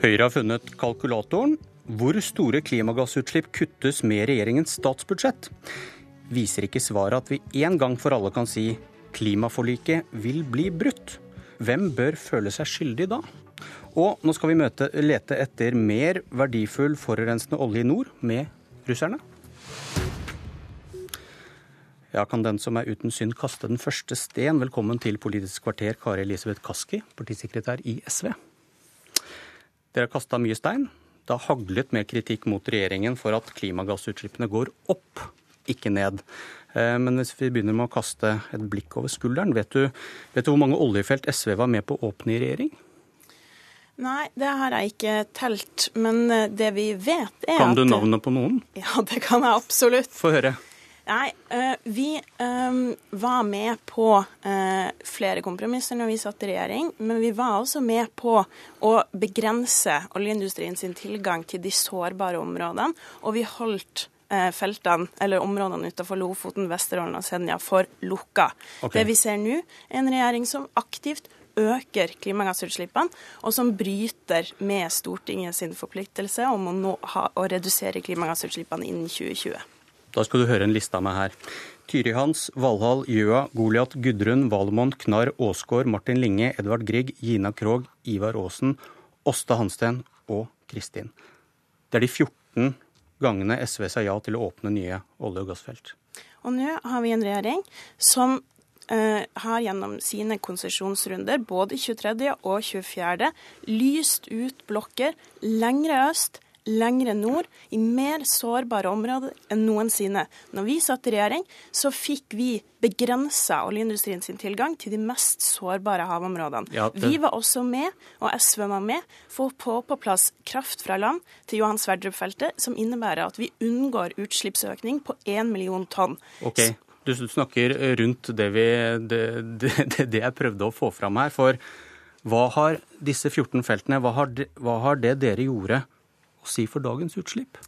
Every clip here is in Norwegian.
Høyre har funnet kalkulatoren. Hvor store klimagassutslipp kuttes med regjeringens statsbudsjett? Viser ikke svaret at vi en gang for alle kan si klimaforliket vil bli brutt? Hvem bør føle seg skyldig da? Og nå skal vi møte, lete etter mer verdifull forurensende olje i nord med russerne. Ja, kan den som er uten synd kaste den første sten? Velkommen til Politisk kvarter, Kari Elisabeth Kaski, partisekretær i SV. Dere har kasta mye stein. Det har haglet med kritikk mot regjeringen for at klimagassutslippene går opp, ikke ned. Eh, men hvis vi begynner med å kaste et blikk over skulderen, vet du, vet du hvor mange oljefelt SV var med på å åpne i regjering? Nei, det har jeg ikke telt. Men eh, det vi vet, er at Kan du navnet på noen? Ja, det kan jeg absolutt. Få høre. Nei, uh, vi uh, var med på uh, flere kompromisser når vi satt i regjering. Men vi var også med på å begrense oljeindustrien sin tilgang til de sårbare områdene. Og vi holdt feltene, eller områdene utenfor Lofoten, Vesterålen og Senja for lukka. Okay. Det vi ser nå, er en regjering som aktivt øker klimagassutslippene, og som bryter med Stortinget sin forpliktelse om å, nå, ha, å redusere klimagassutslippene innen 2020. Da skal du høre en liste av meg her. Tyri Hans, Valhall, Gjøa, Goliat, Gudrun, Valemon, Knarr, Åsgård, Martin Linge, Edvard Grieg, Gina Krog, Ivar Aasen, Åsta Hansten og Kristin. Det er de 14 gangene SV sa ja til å åpne nye olje- og gassfelt. Og nå har vi en regjering som eh, har gjennom sine konsesjonsrunder, både 23. og 24., lyst ut blokker lengre øst lengre nord, i mer sårbare områder enn noensinne. Når vi satt i regjering, så fikk vi begrensa oljeindustrien sin tilgang til de mest sårbare havområdene. Ja, det... Vi var også med, og SV var med, for å få på plass kraft fra land til Johan Sverdrup-feltet, som innebærer at vi unngår utslippsøkning på 1 million tonn. Okay. Du snakker rundt det, vi, det, det, det jeg prøvde å få fram her. For hva har disse 14 feltene, hva har, hva har det dere gjorde å si for dagens utslipp?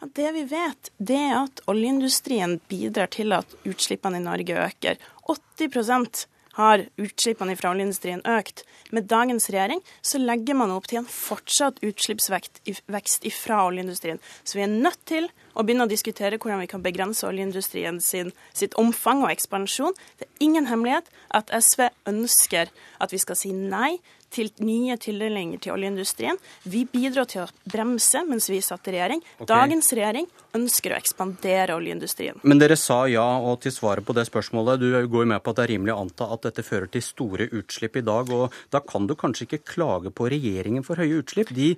Ja, det vi vet, det er at oljeindustrien bidrar til at utslippene i Norge øker. 80% har utslippene fra oljeindustrien økt. Med dagens regjering så legger man opp til en fortsatt utslippsvekst fra oljeindustrien. Så vi er nødt til å begynne å diskutere hvordan vi kan begrense oljeindustrien sin, sitt omfang og ekspansjon. Det er ingen hemmelighet at SV ønsker at vi skal si nei til nye tildelinger til oljeindustrien. Vi bidro til å bremse mens vi satt i regjering. Okay. Dagens regjering ønsker å ekspandere oljeindustrien. Men dere sa ja, og til svaret på det spørsmålet, du går med på at det er rimelig å anta at dette fører til store utslipp i dag. og Da kan du kanskje ikke klage på regjeringen for høye utslipp. De,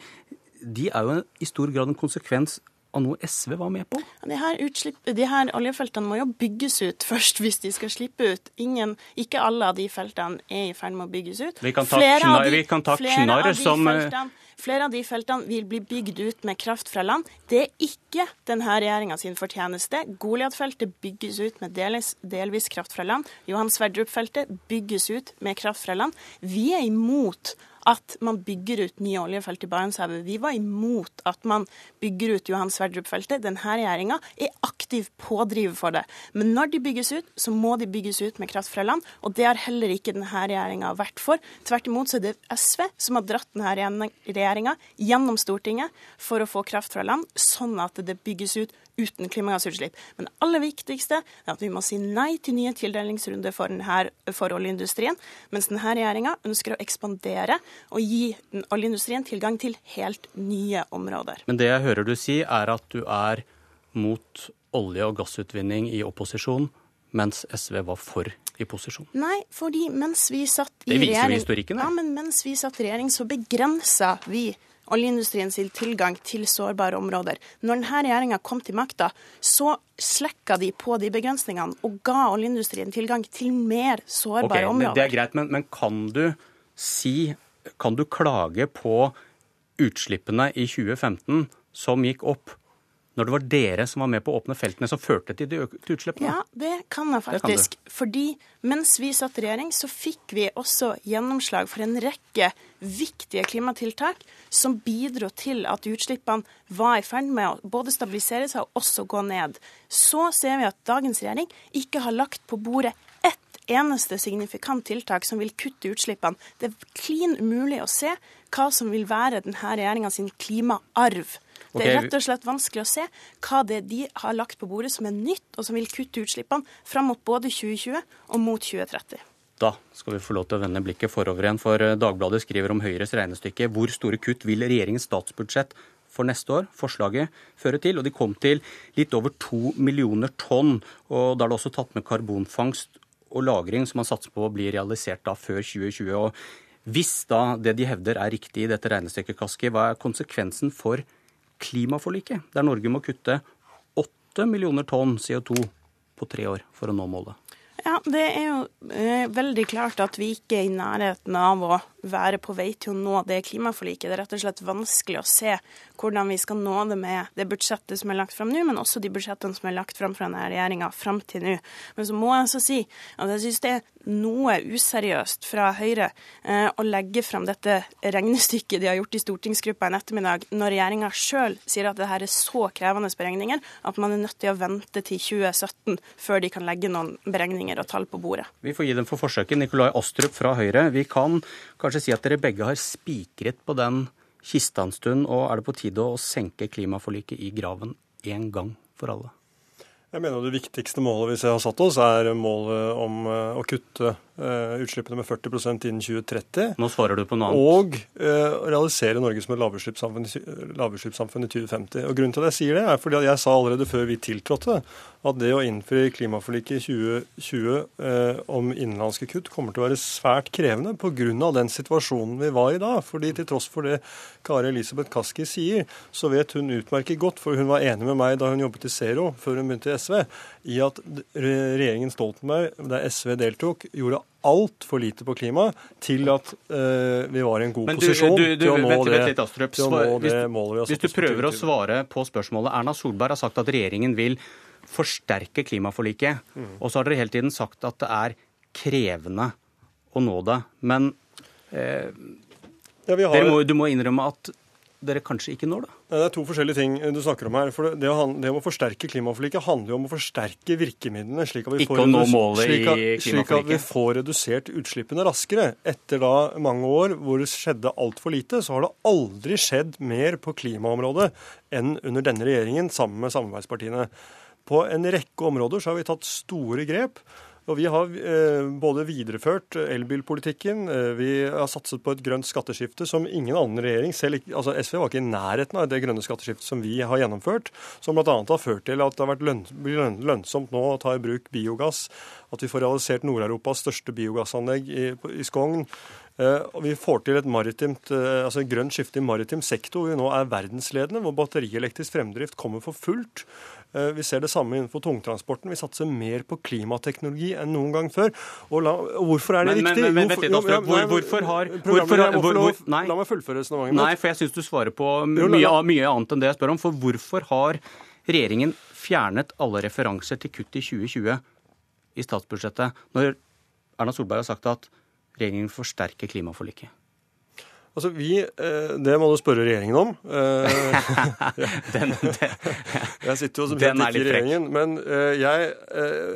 de er jo i stor grad en konsekvens av noe SV var med på? De her, utslipp, de her, oljefeltene må jo bygges ut først hvis de skal slippe ut. Ingen, ikke alle av de feltene er i ferd med å bygges ut. Vi kan ta, knar, vi kan ta knarr som eh, feltene, Flere av de feltene vil bli bygd ut med kraft fra land. Det er ikke denne regjeringa sin fortjeneste. Goliat-feltet bygges ut med delvis, delvis kraft fra land. Johan Sverdrup-feltet bygges ut med kraft fra land. Vi er imot at man bygger ut nye oljefelt i Barentshavet. Vi var imot at man bygger ut Johan Sverdrup-feltet. Denne regjeringa er aktiv pådriver for det. Men når de bygges ut, så må de bygges ut med kraft fra land. Og det har heller ikke denne regjeringa vært for. Tvert imot så er det SV som har dratt denne regjeringa gjennom Stortinget for å få kraft fra land, sånn at det bygges ut uten klimagassutslipp. Men det aller viktigste er at vi må si nei til nye tildelingsrunder for, denne, for oljeindustrien, mens denne regjeringa ønsker å ekspandere og gi oljeindustrien tilgang til helt nye områder. Men det jeg hører du si, er at du er mot olje- og gassutvinning i opposisjon, mens SV var for i posisjon? Nei, fordi mens vi satt i regjering Det viser jo historikken. Ja, men mens vi satt i regjering, så begrensa vi oljeindustrien sin tilgang til sårbare områder. Når denne regjeringa kom til makta, så slekka de på de begrensningene og ga oljeindustrien tilgang til mer sårbare okay, områder. Det er greit, men, men kan du si Kan du klage på utslippene i 2015 som gikk opp? Når det var dere som var med på å åpne feltene som førte til de økte utslippene? Ja, det kan jeg faktisk. Kan Fordi mens vi satt i regjering, så fikk vi også gjennomslag for en rekke viktige klimatiltak som bidro til at utslippene var i ferd med å både stabilisere seg og også gå ned. Så ser vi at dagens regjering ikke har lagt på bordet ett eneste signifikant tiltak som vil kutte utslippene. Det er klin umulig å se hva som vil være denne regjeringa sin klimaarv. Det er rett og slett vanskelig å se hva det de har lagt på bordet som er nytt, og som vil kutte utslippene fram mot både 2020 og mot 2030. Da skal vi få lov til å vende blikket forover igjen, for eh, Dagbladet skriver om Høyres regnestykke. Hvor store kutt vil regjeringens statsbudsjett for neste år forslaget føre til? Og de kom til litt over to millioner tonn. og Da er det også tatt med karbonfangst og -lagring, som man satser på å bli realisert da før 2020. og Hvis da det de hevder er riktig i dette regnestykket, Kaski, hva er konsekvensen for klimaforliket, der Norge må kutte 8 millioner tonn CO2 på tre år for å nå målet? Ja, Det er jo eh, veldig klart at vi ikke er i nærheten av å være på vei til å nå det klimaforliket. Det er rett og slett vanskelig å se hvordan vi skal nå det med det budsjettet som er lagt fram nå, men også de budsjettene som er lagt fram fra denne regjeringa fram til nå. Men så må jeg også si at jeg syns det er noe useriøst fra Høyre eh, å legge fram dette regnestykket de har gjort i stortingsgruppa en ettermiddag, når regjeringa sjøl sier at det her er så krevende beregninger at man er nødt til å vente til 2017 før de kan legge noen beregninger og tall på bordet. Vi får gi dem for forsøket. Nikolai Astrup fra Høyre. Vi kan kanskje si at dere begge har spikret på den kista en stund, og er det på tide å senke klimaforliket i graven en gang for alle? Jeg mener Det viktigste målet vi har satt oss, er målet om eh, å kutte utslippene med 40% innen 2030. Nå svarer du på noe annet. Og uh, realisere Norge som et lavutslippssamfunn, lavutslippssamfunn i 2050. Og Grunnen til at jeg sier det, er fordi jeg sa allerede før vi tiltrådte at det å innfri klimaforliket i 2020 uh, eh, om innenlandske kutt kommer til å være svært krevende pga. den situasjonen vi var i da. Fordi til tross for det Kari Elisabeth Kaski sier, så vet hun utmerket godt, for hun var enig med meg da hun jobbet i Zero før hun begynte i SV, i at regjeringen Stoltenberg, der SV deltok, gjorde altfor lite på klima til at uh, vi var i en god du, posisjon du, du, til å nå, vent, det, litt, Astrup, til å nå hvis, det målet vi har satt Hvis du prøver å svare på spørsmålet Erna Solberg har sagt at regjeringen vil forsterke klimaforliket. Mm. Og så har dere hele tiden sagt at det er krevende å nå det. Men eh, ja, har... må, du må innrømme at dere kanskje ikke når det? Det er to forskjellige ting du snakker om her. For det, det å forsterke klimaforliket handler jo om å forsterke virkemidlene, slik at vi, får, slik at, slik at vi får redusert utslippene raskere. Etter da mange år hvor det skjedde altfor lite, så har det aldri skjedd mer på klimaområdet enn under denne regjeringen sammen med samarbeidspartiene. På en rekke områder så har vi tatt store grep. Og Vi har eh, både videreført elbilpolitikken, eh, vi har satset på et grønt skatteskifte som ingen annen regjering selv altså SV var ikke i nærheten av det grønne skatteskiftet som vi har gjennomført, som bl.a. har ført til at det har vært lønn, lønnsomt nå å ta i bruk biogass, at vi får realisert Nord-Europas største biogassanlegg i, i Skogn. Eh, og vi får til et maritimt, altså et grønt skifte i maritim sektor, hvor vi nå er verdensledende, hvor batterielektrisk fremdrift kommer for fullt. Eh, vi ser det samme innenfor tungtransporten. Vi satser mer på klimateknologi enn noen gang før. Og, la, og hvorfor er det men, viktig? Men, men, litt, Astrup. Hvor, hvorfor har hvorfor, hvor, hvor, nei. La meg fullføre resonnementet. Nei, for jeg syns du svarer på mye, mye annet enn det jeg spør om. For hvorfor har regjeringen fjernet alle referanser til kutt i 2020 i statsbudsjettet, når Erna Solberg har sagt at regjeringen forsterker klimaforliket? Altså, vi, eh, Det må du spørre regjeringen om. Eh, den, den, jeg sitter jo som kjent ikke i regjeringen. Men eh, jeg,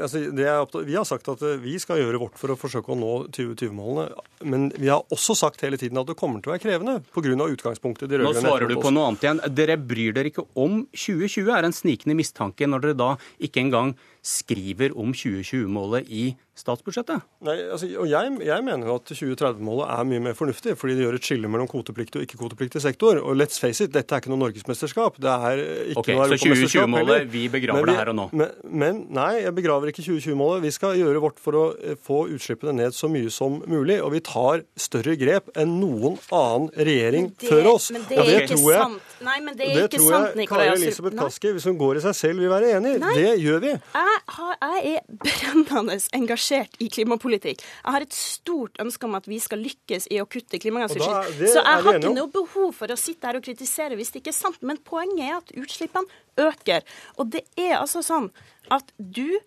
altså, er, vi har sagt at vi skal gjøre vårt for å forsøke å nå 2020-målene. Men vi har også sagt hele tiden at det kommer til å være krevende pga. utgangspunktet de Nå svarer du på noe annet igjen. Dere bryr dere ikke om 2020, er en snikende mistanke når dere da ikke engang skriver om 2020-målet i statsbudsjettet? Nei, altså, og jeg, jeg mener at 2030-målet er mye mer fornuftig, fordi det gjør et skille mellom kvotepliktig og ikke-kvotepliktig sektor. Og let's face it, dette er ikke noe norgesmesterskap. Det er ikke okay, noe Så 2020-målet, vi begraver vi, det her og nå? Men, men, nei, jeg begraver ikke 2020-målet. Vi skal gjøre vårt for å eh, få utslippene ned så mye som mulig. Og vi tar større grep enn noen annen regjering det, før oss. Men det er det ikke tror jeg, sant. Nei, men det er det ikke sant, Nikolai Kari Elisabeth Kaski, hvis hun går i seg selv, vil være enig. i. Det gjør vi. Jeg, har, jeg er brennende engasjert i klimapolitikk. Jeg har et stort ønske om at vi skal lykkes i å kutte klimagassutslipp. Så jeg har ikke noe behov for å sitte her og kritisere hvis det ikke er sant. Men poenget er at utslippene øker. Og det er altså sånn at du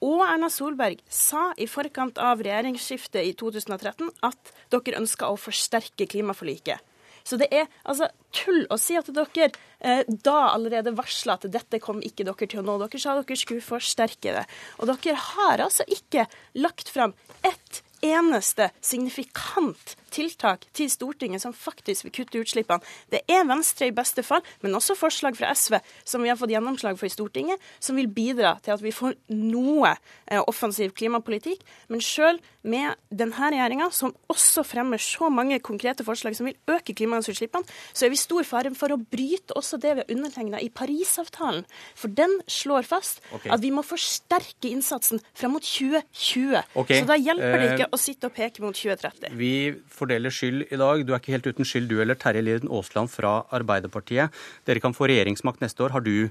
og Erna Solberg sa i forkant av regjeringsskiftet i 2013 at dere ønska å forsterke klimaforliket. Så det er altså tull å si at dere eh, da allerede varsla at dette kom ikke dere til å nå. Dere sa dere skulle forsterke det. Og dere har altså ikke lagt fram ett eneste signifikant tiltak til Stortinget som faktisk vil kutte utslippene. Det er Venstre i beste fall, men også forslag fra SV som vi har fått gjennomslag for i Stortinget, som vil bidra til at vi får noe eh, offensiv klimapolitikk. Men sjøl med denne regjeringa, som også fremmer så mange konkrete forslag som vil øke klimagassutslippene, så er vi stor fare for å bryte også det vi har undertegna i Parisavtalen. For den slår fast okay. at vi må forsterke innsatsen fram mot 2020. Okay. Så da hjelper det ikke å sitte og peke mot 2030. Vi fordeler skyld i dag. Du er ikke helt uten skyld, du eller Terje Lien Aasland fra Arbeiderpartiet. Dere kan få regjeringsmakt neste år. Har du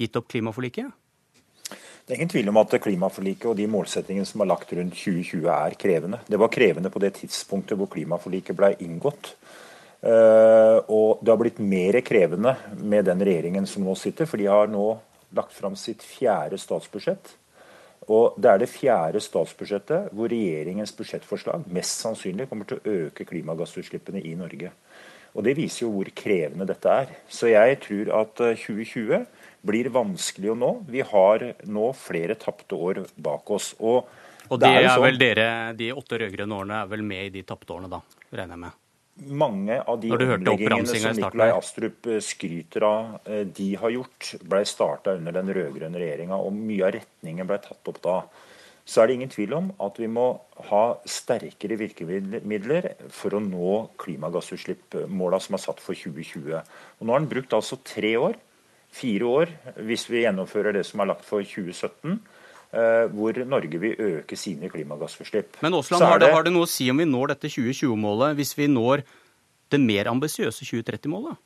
gitt opp klimaforliket? Det er ingen tvil om at klimaforliket og de målsettingene som er lagt rundt 2020 er krevende. Det var krevende på det tidspunktet hvor klimaforliket ble inngått. Eh, og det har blitt mer krevende med den regjeringen som nå sitter, for de har nå lagt fram sitt fjerde statsbudsjett. Og Det er det fjerde statsbudsjettet hvor regjeringens budsjettforslag mest sannsynlig kommer til å øke klimagassutslippene i Norge. Og Det viser jo hvor krevende dette er. Så jeg tror at 2020 eh, blir vanskelig å nå. Vi har nå flere tapte år bak oss. Og, og det, det er, er vel dere, de åtte rød-grønne årene er vel med i de tapte årene, da, regner jeg med? Mange av de omleggingene som Nikolai Astrup eh, skryter av eh, de har gjort, ble starta under den rød-grønne regjeringa, og mye av retningen ble tatt opp da. Så er det ingen tvil om at vi må ha sterkere virkemidler for å nå klimagassutslippmåla som er satt for 2020. Og nå har den brukt altså tre år, fire år, hvis vi gjennomfører det som er lagt for 2017 eh, hvor Norge vil øke sine klimagassutslipp. Men Aasland, har, det, har det noe å si om vi når dette 2020-målet, hvis vi når det mer ambisiøse 2030-målet?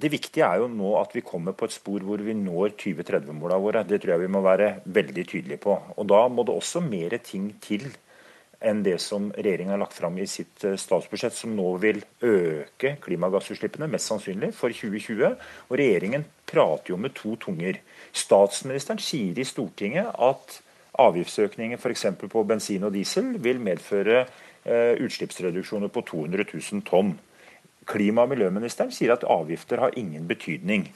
Det viktige er jo nå at vi kommer på et spor hvor vi når 2030-måla våre. Det tror jeg vi må være veldig tydelige på. Og Da må det også mer ting til enn det som regjeringen har lagt fram i sitt eh, statsbudsjett, som nå vil øke klimagassutslippene, mest sannsynlig, for 2020. Og regjeringen prater jo med to tunger. Statsministeren sier i Stortinget at avgiftsøkninger f.eks. på bensin og diesel vil medføre eh, utslippsreduksjoner på 200 000 tonn. Klima- og miljøministeren sier at avgifter har ingen betydning.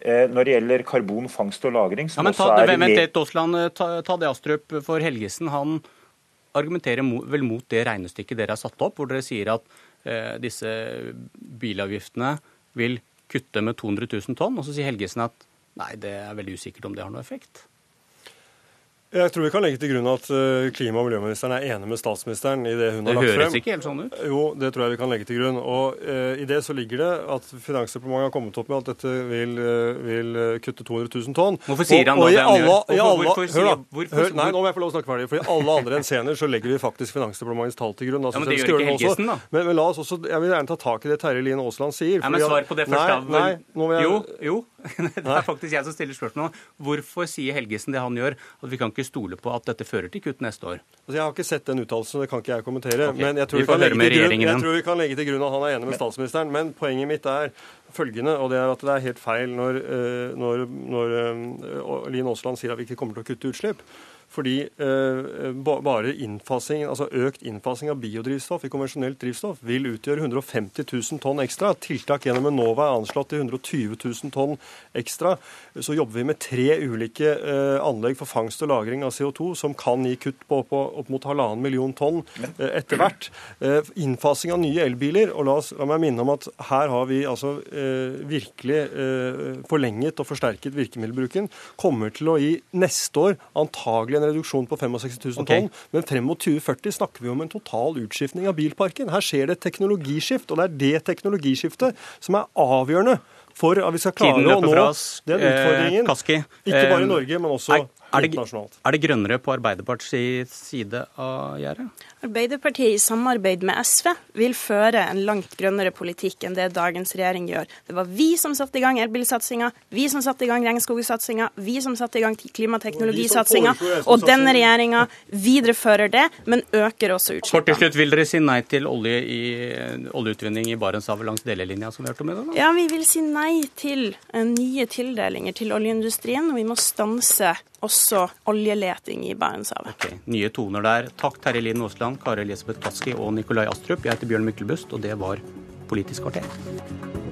Eh, når det gjelder karbonfangst og -lagring ja, men ta, Vent litt, Aasland. Ta, ta det, Astrup. For Helgesen han argumenterer vel mot det regnestykket dere har satt opp, hvor dere sier at eh, disse bilavgiftene vil kutte med 200 000 tonn. Og så sier Helgesen at nei, det er veldig usikkert om det har noe effekt. Jeg tror vi kan legge til grunn at eh, klima- og miljøministeren er enig med statsministeren i det hun har lagt frem. Det høres ikke helt sånn ut? Jo, det tror jeg vi kan legge til grunn. Og eh, I det så ligger det at Finansdepartementet har kommet opp med at dette vil, uh, vil kutte 200 000 tonn. Hvorfor sier han og, og da det han gjør? Hvorfor, hør da, hvorfor, hør, Nei, nå må jeg få lov å snakke ferdig. For i alle andre henseender så legger vi faktisk Finansdepartementets tall til grunn. Altså, ja, men det gjør ikke Helgesen, da. Men, men, la oss også, jeg vil gjerne ta tak i det Terje Lien Aasland sier. Nei, men svar på det først, da. Jo, jo. det er faktisk jeg som stiller spørsmål. Hvorfor sier Helgesen det han gjør, at vi kan ikke stole på at dette fører til kutt neste år? Altså, jeg har ikke sett den uttalelsen, det kan ikke jeg kommentere. Okay. Men jeg tror vi, vi grunn, jeg tror vi, kan legge til grunn at han er enig med statsministeren. Men poenget mitt er følgende, og det er at det er helt feil når, eh, når, når uh, Lien Aasland sier at vi ikke kommer til å kutte utslipp. Fordi eh, bare innfasing, altså økt innfasing av biodrivstoff i konvensjonelt drivstoff vil utgjøre 150 000 tonn ekstra. Tiltak gjennom Enova er anslått til 120 000 tonn ekstra. Så jobber vi med tre ulike eh, anlegg for fangst og lagring av CO2 som kan gi kutt på, på opp mot halvannen million tonn eh, etter hvert. Innfasing av nye elbiler. og la, oss, la, meg minne om at her har vi altså virkelig forlenget og forsterket virkemiddelbruken. Kommer til å gi neste år antagelig en reduksjon på 65 000 okay. tonn. Men frem mot 2040 snakker vi om en total utskiftning av bilparken. Her skjer det et teknologiskift, og det er det teknologiskiftet som er avgjørende for at vi skal klare å nå den eh, utfordringen. Eh, Ikke bare i Norge, men også er, er internasjonalt. Er det grønnere på Arbeiderpartiets side av gjerdet? Arbeiderpartiet i samarbeid med SV vil føre en langt grønnere politikk enn det dagens regjering gjør. Det var vi som satte i gang elbilsatsinga, vi som satte i gang regnskogsatsinga, vi som satte i gang klimateknologisatsinga, og denne regjeringa viderefører det, men øker også utslippene. Kort til slutt, vil dere si nei til olje i, oljeutvinning i Barentshavet langs delelinja, som vi hørte om i dag? Ja, vi vil si nei til eh, nye tildelinger til oljeindustrien, og vi må stanse også oljeleting i Barentshavet. Okay. Nye toner der. Takk Terje Lien Aasland, Kari Elisabeth Kaski og Nikolai Astrup. Jeg heter Bjørn Myklebust, og det var Politisk kvarter.